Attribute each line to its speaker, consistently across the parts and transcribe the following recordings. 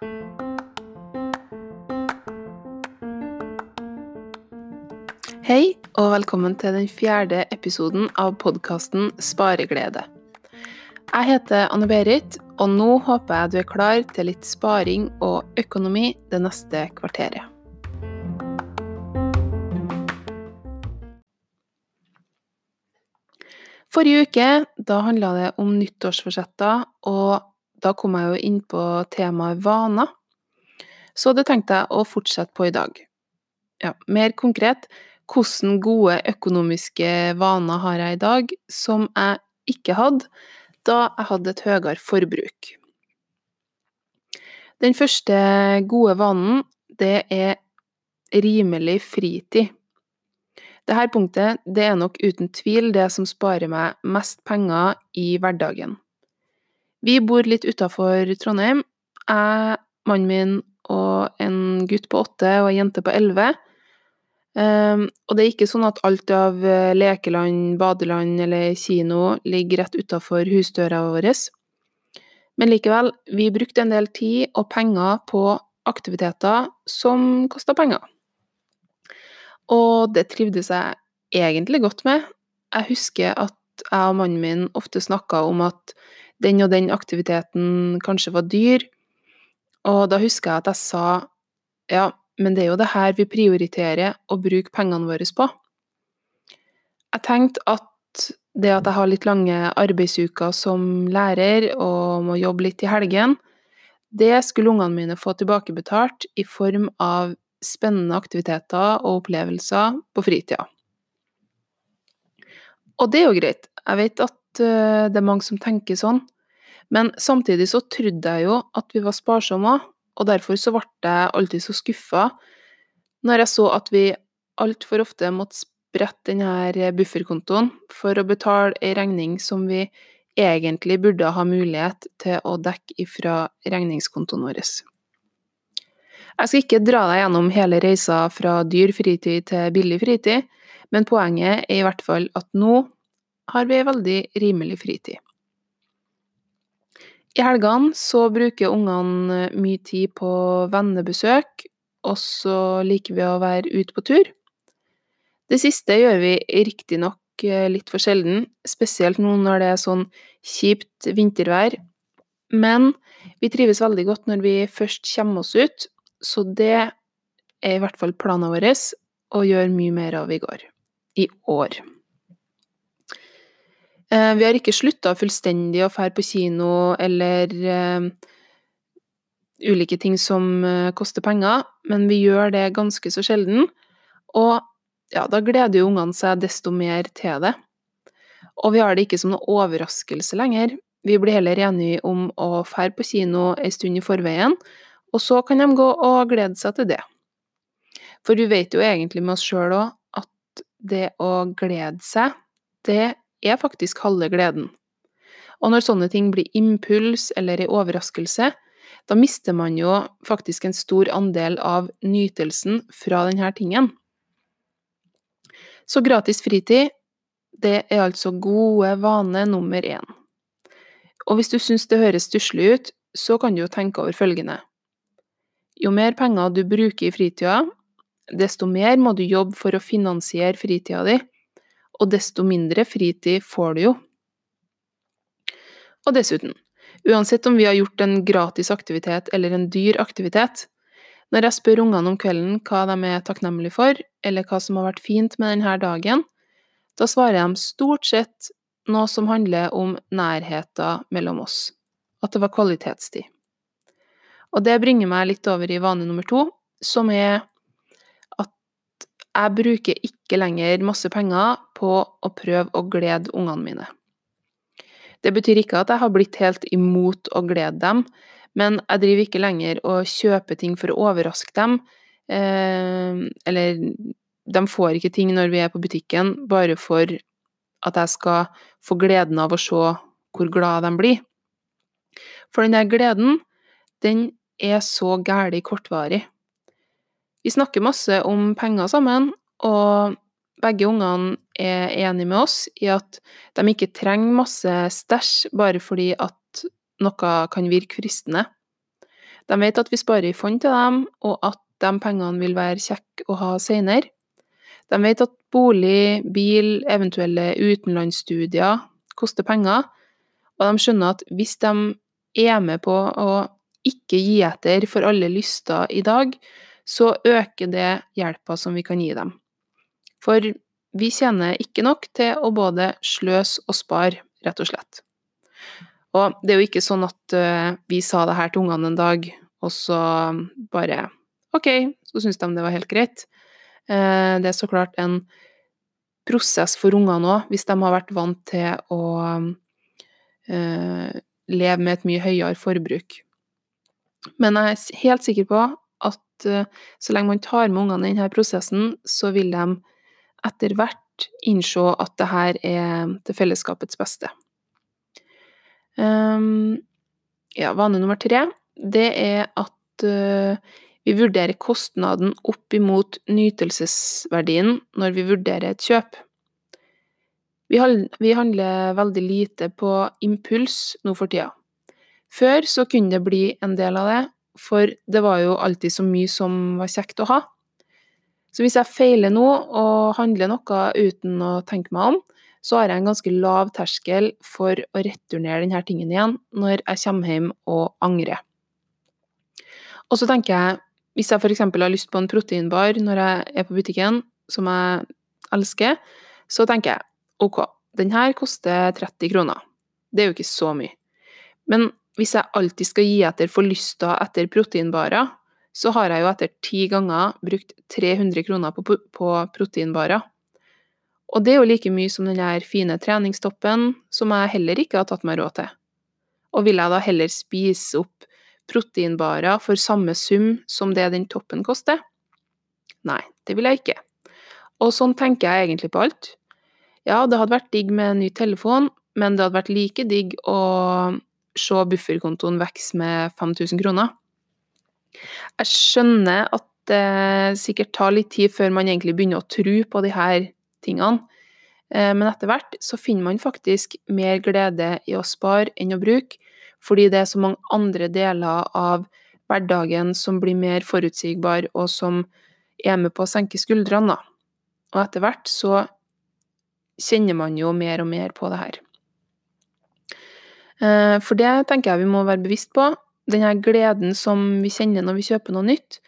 Speaker 1: Hei, og velkommen til den fjerde episoden av podkasten Spareglede. Jeg heter Anne-Berit, og nå håper jeg du er klar til litt sparing og økonomi det neste kvarteret. Forrige uke da handla det om nyttårsforsetter, og da kom jeg jo inn på temaet vaner. Så det tenkte jeg å fortsette på i dag. Ja, mer konkret hvilke gode økonomiske vaner har jeg i dag som jeg ikke hadde da jeg hadde et høyere forbruk? Den første gode vanen, det er rimelig fritid. Dette punktet det er nok uten tvil det som sparer meg mest penger i hverdagen. Vi bor litt utafor Trondheim. Jeg, mannen min og en gutt på åtte og ei jente på elleve Um, og det er ikke sånn at alt av eh, lekeland, badeland eller kino ligger rett utafor husdøra vår. Men likevel, vi brukte en del tid og penger på aktiviteter som kosta penger. Og det trivdes jeg egentlig godt med. Jeg husker at jeg og mannen min ofte snakka om at den og den aktiviteten kanskje var dyr, og da husker jeg at jeg sa ja, men det er jo det her vi prioriterer å bruke pengene våre på. Jeg tenkte at det at jeg har litt lange arbeidsuker som lærer og må jobbe litt i helgen, det skulle ungene mine få tilbakebetalt i form av spennende aktiviteter og opplevelser på fritida. Og det er jo greit, jeg vet at det er mange som tenker sånn, men samtidig så trodde jeg jo at vi var sparsomme, og derfor så ble jeg alltid så skuffa når jeg så at vi altfor ofte måtte sprette denne bufferkontoen for å betale ei regning som vi egentlig burde ha mulighet til å dekke ifra regningskontoen vår. Jeg skal ikke dra deg gjennom hele reisa fra dyr fritid til billig fritid, men poenget er i hvert fall at nå har vi ei veldig rimelig fritid. I helgene så bruker ungene mye tid på vennebesøk, og så liker vi å være ute på tur. Det siste gjør vi riktignok eh, litt for sjelden, spesielt nå når det er sånn kjipt vintervær, men vi trives veldig godt når vi først kommer oss ut, så det er i hvert fall planen vår å gjøre mye mer av i går. I år. Eh, vi har ikke slutta fullstendig å fære på kino eller uh, ulike ting som uh, koster penger, men vi gjør det ganske så sjelden. Og ja, da gleder jo ungene seg desto mer til det. Og vi har det ikke som noe overraskelse lenger. Vi blir heller enige om å fære på kino ei stund i forveien, og så kan de gå og glede seg til det. For vi vet jo egentlig med oss sjøl òg at det å glede seg, det er faktisk halve gleden. Og når sånne ting blir impuls eller ei overraskelse, da mister man jo faktisk en stor andel av nytelsen fra denne tingen. Så gratis fritid, det er altså gode vane nummer én. Og hvis du syns det høres stusslig ut, så kan du jo tenke over følgende. Jo mer penger du bruker i fritida, desto mer må du jobbe for å finansiere fritida di, og desto mindre fritid får du jo. Og dessuten, uansett om vi har gjort en gratis aktivitet eller en dyr aktivitet, når jeg spør ungene om kvelden hva de er takknemlige for, eller hva som har vært fint med denne dagen, da svarer de stort sett noe som handler om nærheten mellom oss, at det var kvalitetstid. Og det bringer meg litt over i vane nummer to, som er at jeg bruker ikke lenger masse penger på å prøve å glede ungene mine. Det betyr ikke at jeg har blitt helt imot å glede dem, men jeg driver ikke lenger og kjøper ting for å overraske dem, eh, eller de får ikke ting når vi er på butikken, bare for at jeg skal få gleden av å se hvor glad de blir. For den der gleden, den er så gæli kortvarig. Vi snakker masse om penger sammen, og begge ungene er enige med oss i at de ikke trenger masse stæsj bare fordi at noe kan virke fristende. De vet at vi sparer i fond til dem, og at de pengene vil være kjekke å ha senere. De vet at bolig, bil, eventuelle utenlandsstudier koster penger, og de skjønner at hvis de er med på å ikke gi etter for alle lyster i dag, så øker det hjelpa som vi kan gi dem. For vi tjener ikke nok til å både sløse og spare, rett og slett. Og det er jo ikke sånn at uh, vi sa det her til ungene en dag, og så bare OK, så syns de det var helt greit. Uh, det er så klart en prosess for ungene òg, hvis de har vært vant til å uh, leve med et mye høyere forbruk. Men jeg er helt sikker på at så lenge man tar med ungene i denne prosessen, så vil de etter hvert innse at det her er til fellesskapets beste. Um, ja, vane nummer tre, det er at uh, vi vurderer kostnaden opp imot nytelsesverdien når vi vurderer et kjøp. Vi, handler veldig lite på impuls nå for tida. Før så kunne det bli en del av det, for det var jo alltid så mye som var kjekt å ha. Så hvis jeg feiler nå og handler noe uten å tenke meg om, så har jeg en ganske lav terskel for å returnere denne tingen igjen når jeg kommer hjem og angrer. Og så tenker jeg, hvis jeg f.eks. har lyst på en proteinbar når jeg er på butikken, som jeg elsker, så tenker jeg ok, den her koster 30 kroner. Det er jo ikke så mye. Men hvis jeg alltid skal gi etter for lysta etter proteinbarer, så har jeg jo etter ti ganger brukt 300 kroner på, på proteinbarer. Og det er jo like mye som den der fine treningstoppen, som jeg heller ikke har tatt meg råd til. Og vil jeg da heller spise opp proteinbarer for samme sum som det den toppen koster? Nei, det vil jeg ikke. Og sånn tenker jeg egentlig på alt. Ja, det hadde vært digg med en ny telefon, men det hadde vært like digg å se bufferkontoen vokse med 5000 kroner. Jeg skjønner at det sikkert tar litt tid før man egentlig begynner å tro på de her tingene, eh, men etter hvert så finner man faktisk mer glede i å spare enn å bruke, fordi det er så mange andre deler av hverdagen som blir mer forutsigbar, og som er med på å senke skuldrene. Og etter hvert så kjenner man jo mer og mer på det her. Eh, for det tenker jeg vi må være bevisst på, denne gleden som vi kjenner når vi kjøper noe nytt,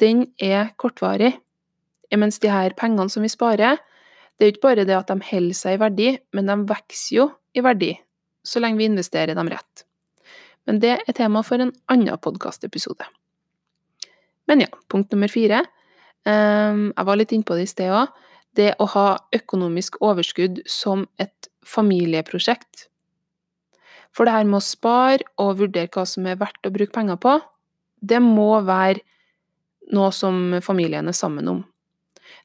Speaker 1: den er kortvarig. Mens de her pengene som vi sparer, det er jo ikke bare det at de holder seg i verdi, men de vokser jo i verdi, så lenge vi investerer dem rett. Men det er tema for en annen podkastepisode. Men ja, punkt nummer fire. Ehm, jeg var litt innpå det i sted òg. Det å ha økonomisk overskudd som et familieprosjekt. For det her med å spare og vurdere hva som er verdt å bruke penger på, det må være noe som familien er sammen om.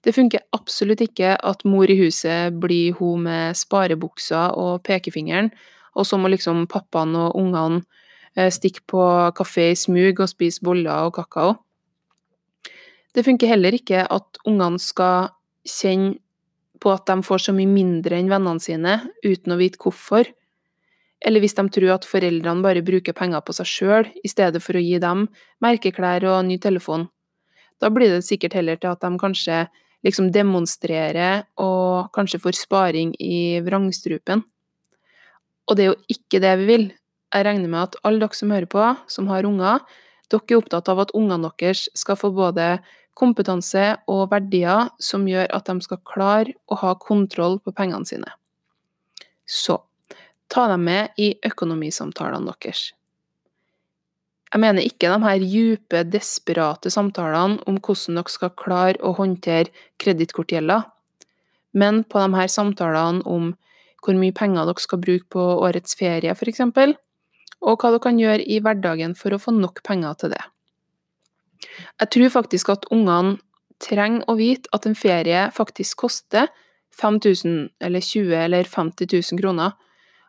Speaker 1: Det funker absolutt ikke at mor i huset blir hun med sparebuksa og pekefingeren, og så må liksom pappaen og ungene eh, stikke på kafé i smug og spise boller og kakao. Det funker heller ikke at ungene skal kjenne på at de får så mye mindre enn vennene sine, uten å vite hvorfor eller hvis de tror at foreldrene bare bruker penger på seg sjøl i stedet for å gi dem merkeklær og ny telefon. Da blir det sikkert heller til at de kanskje liksom demonstrerer og kanskje får sparing i vrangstrupen. Og det er jo ikke det vi vil. Jeg regner med at alle dere som hører på, som har unger, dere er opptatt av at ungene deres skal få både kompetanse og verdier som gjør at de skal klare å ha kontroll på pengene sine. Så Ta dem med i økonomisamtalene deres. Jeg mener ikke de her djupe, desperate samtalene om hvordan dere skal klare å håndtere kredittkortgjelda, men på de her samtalene om hvor mye penger dere skal bruke på årets ferie, f.eks., og hva dere kan gjøre i hverdagen for å få nok penger til det. Jeg tror faktisk at ungene trenger å vite at en ferie faktisk koster 5000 eller 20 eller 50 000 kroner,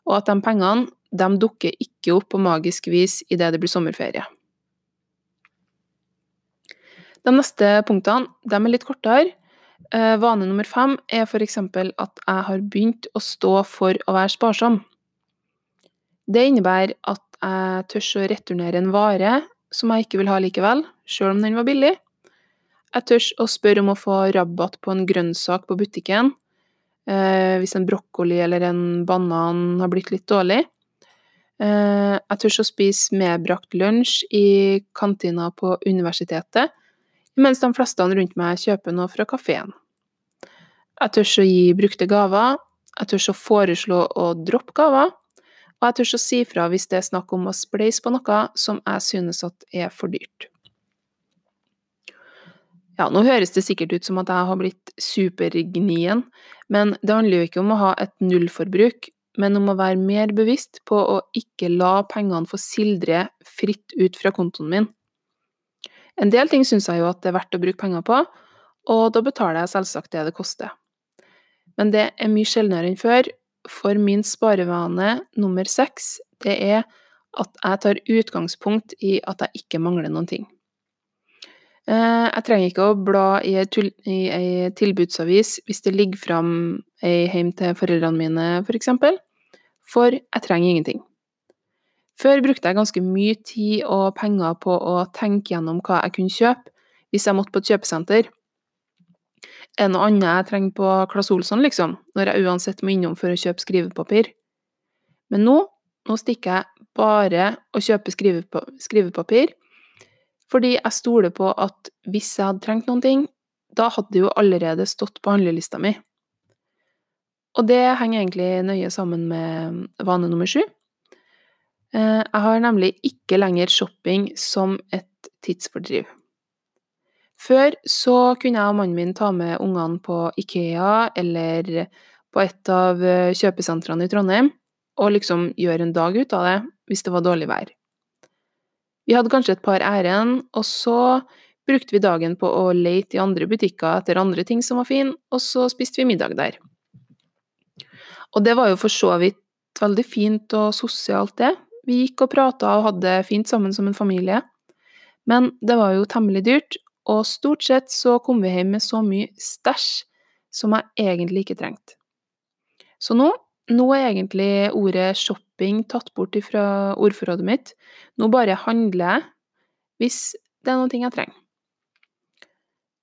Speaker 1: og at de pengene de dukker ikke opp på magisk vis idet det blir sommerferie. De neste punktene de er litt kortere. Eh, vane nummer fem er f.eks. at jeg har begynt å stå for å være sparsom. Det innebærer at jeg tør å returnere en vare som jeg ikke vil ha likevel, sjøl om den var billig. Jeg tør å spørre om å få rabatt på en grønnsak på butikken, hvis en brokkoli eller en banan har blitt litt dårlig. Eh, jeg tør å spise medbrakt lunsj i kantina på universitetet, mens de fleste rundt meg kjøper noe fra kafeen. Jeg tør å gi brukte gaver, jeg tør å foreslå å droppe gaver, og jeg tør å si fra hvis det er snakk om å spleise på noe som jeg synes er for dyrt. Ja, nå høres det sikkert ut som at jeg har blitt supergnien, men det handler jo ikke om å ha et nullforbruk, men om å være mer bevisst på å ikke la pengene få sildre fritt ut fra kontoen min. En del ting syns jeg jo at det er verdt å bruke penger på, og da betaler jeg selvsagt det det koster men det er mye sjeldnere enn før, for min sparevane nummer seks, det er at jeg tar utgangspunkt i at jeg ikke mangler noen ting. Eh, jeg trenger ikke å bla i ei tilbudsavis hvis det ligger fram ei hjem til foreldrene mine, for eksempel, for jeg trenger ingenting. Før brukte jeg ganske mye tid og penger på å tenke gjennom hva jeg kunne kjøpe hvis jeg måtte på et kjøpesenter. Er det noe annet jeg trenger på Claes Olsson, liksom, når jeg uansett må innom for å kjøpe skrivepapir? Men nå, nå stikker jeg bare og kjøper skrivepapir, fordi jeg stoler på at hvis jeg hadde trengt noen ting, da hadde det jo allerede stått på handlelista mi. Og det henger egentlig nøye sammen med vane nummer sju. Eh, jeg har nemlig ikke lenger shopping som et tidsfordriv. Før så kunne jeg og mannen min ta med ungene på Ikea eller på et av kjøpesentrene i Trondheim, og liksom gjøre en dag ut av det hvis det var dårlig vær. Vi hadde kanskje et par ærend, og så brukte vi dagen på å lete i andre butikker etter andre ting som var fine, og så spiste vi middag der. Og det var jo for så vidt veldig fint og sosialt, det. Vi gikk og prata og hadde det fint sammen som en familie. Men det var jo temmelig dyrt, og stort sett så kom vi hjem med så mye stæsj som jeg egentlig ikke trengte. Så nå, nå er egentlig ordet shopping tatt bort fra ordforrådet mitt. Nå bare handler jeg hvis det er noe jeg trenger.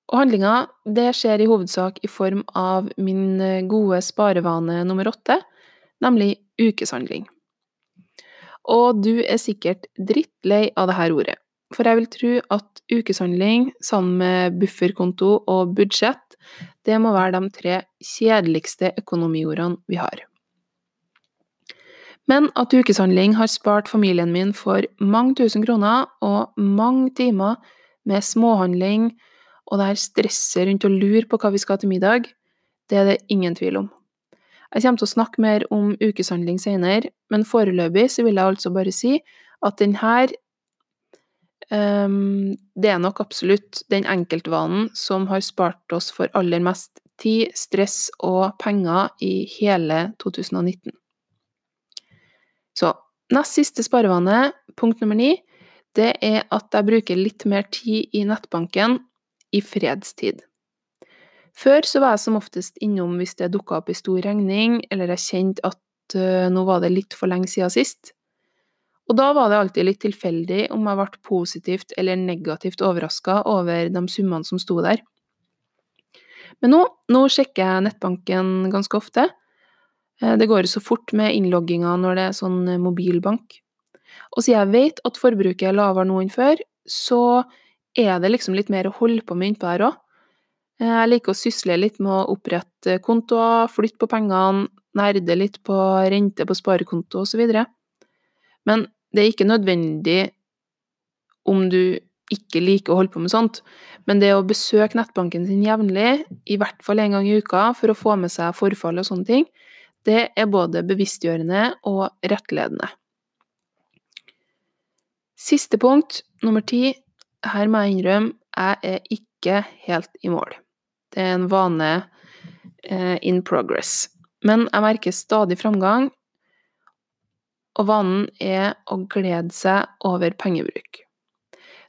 Speaker 1: Og handlinga, det skjer i hovedsak i form av min gode sparevane nummer åtte, nemlig ukeshandling. Og du er sikkert drittlei av dette ordet, for jeg vil tro at ukeshandling sammen med bufferkonto og budsjett, det må være de tre kjedeligste økonomiordene vi har. Men at ukeshandling har spart familien min for mange tusen kroner og mange timer med småhandling og det her stresset rundt å lure på hva vi skal til middag, det er det ingen tvil om. Jeg kommer til å snakke mer om ukeshandling senere, men foreløpig så vil jeg altså bare si at denne Um, det er nok absolutt den enkeltvanen som har spart oss for aller mest tid, stress og penger i hele 2019. Så nest siste sparevane, punkt nummer ni, det er at jeg bruker litt mer tid i nettbanken i fredstid. Før så var jeg som oftest innom hvis det dukka opp ei stor regning, eller jeg kjente at uh, nå var det litt for lenge siden sist. Og da var det alltid litt tilfeldig om jeg ble positivt eller negativt overraska over de summene som sto der. Men nå, nå sjekker jeg nettbanken ganske ofte. Eh, det går så fort med innlogginga når det er sånn eh, mobilbank. Og siden jeg vet at forbruket er lavere nå enn før, så er det liksom litt mer å holde på med innpå her òg. Eh, jeg liker å sysle litt med å opprette kontoer, flytte på pengene, nerde litt på rente på sparekonto osv. Men det er ikke nødvendig om du ikke liker å holde på med sånt, men det å besøke nettbanken sin jevnlig, i hvert fall en gang i uka, for å få med seg forfall og sånne ting, det er både bevisstgjørende og rettledende. Siste punkt, nummer ti. Her må jeg innrømme, jeg er ikke helt i mål. Det er en vane eh, in progress. Men jeg merker stadig framgang, og vanen er å glede seg over pengebruk.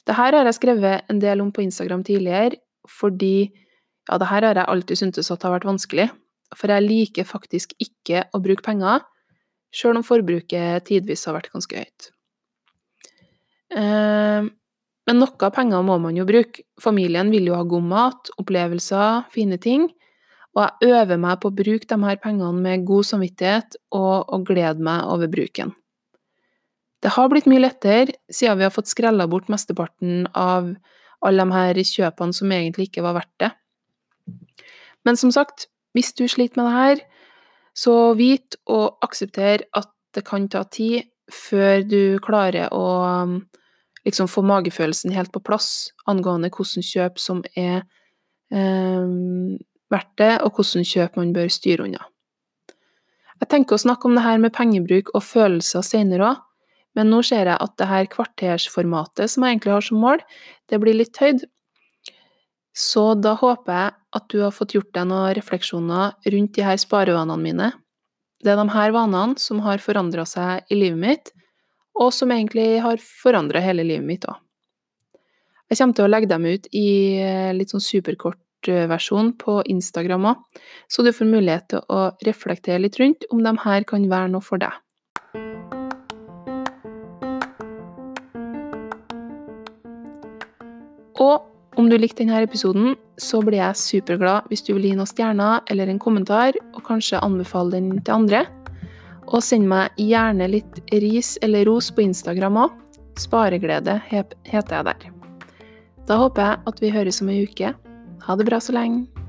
Speaker 1: Dette har jeg skrevet en del om på Instagram tidligere, fordi ja, det her har jeg alltid syntes at har vært vanskelig. For jeg liker faktisk ikke å bruke penger, sjøl om forbruket tidvis har vært ganske høyt. Eh, Men noe av pengene må man jo bruke. Familien vil jo ha god mat, opplevelser, fine ting. Og jeg øver meg på å bruke de her pengene med god samvittighet og, og glede meg over bruken. Det har blitt mye lettere siden vi har fått skrella bort mesteparten av alle de her kjøpene som egentlig ikke var verdt det. Men som sagt, hvis du sliter med det her, så vit og aksepter at det kan ta tid før du klarer å liksom få magefølelsen helt på plass angående hvordan kjøp som er eh, verdt det, og hvordan kjøp man bør styre unna. Jeg tenker å snakke om det her med pengebruk og følelser senere òg, men nå ser jeg at det her kvartersformatet som jeg egentlig har som mål, det blir litt høyt. Så da håper jeg at du har fått gjort deg noen refleksjoner rundt de her sparevanene mine. Det er de her vanene som har forandra seg i livet mitt, og som egentlig har forandra hele livet mitt òg. Jeg kommer til å legge dem ut i eh, litt sånn superkort eh, versjon på Instagram òg, så du får mulighet til å reflektere litt rundt om de her kan være noe for deg. Du likte denne episoden, så blir jeg superglad hvis du vil gi noen stjerner eller en kommentar, og kanskje anbefale den til andre. Og send meg gjerne litt ris eller ros på Instagram òg. Spareglede heter jeg der. Da håper jeg at vi høres om ei uke. Ha det bra så lenge.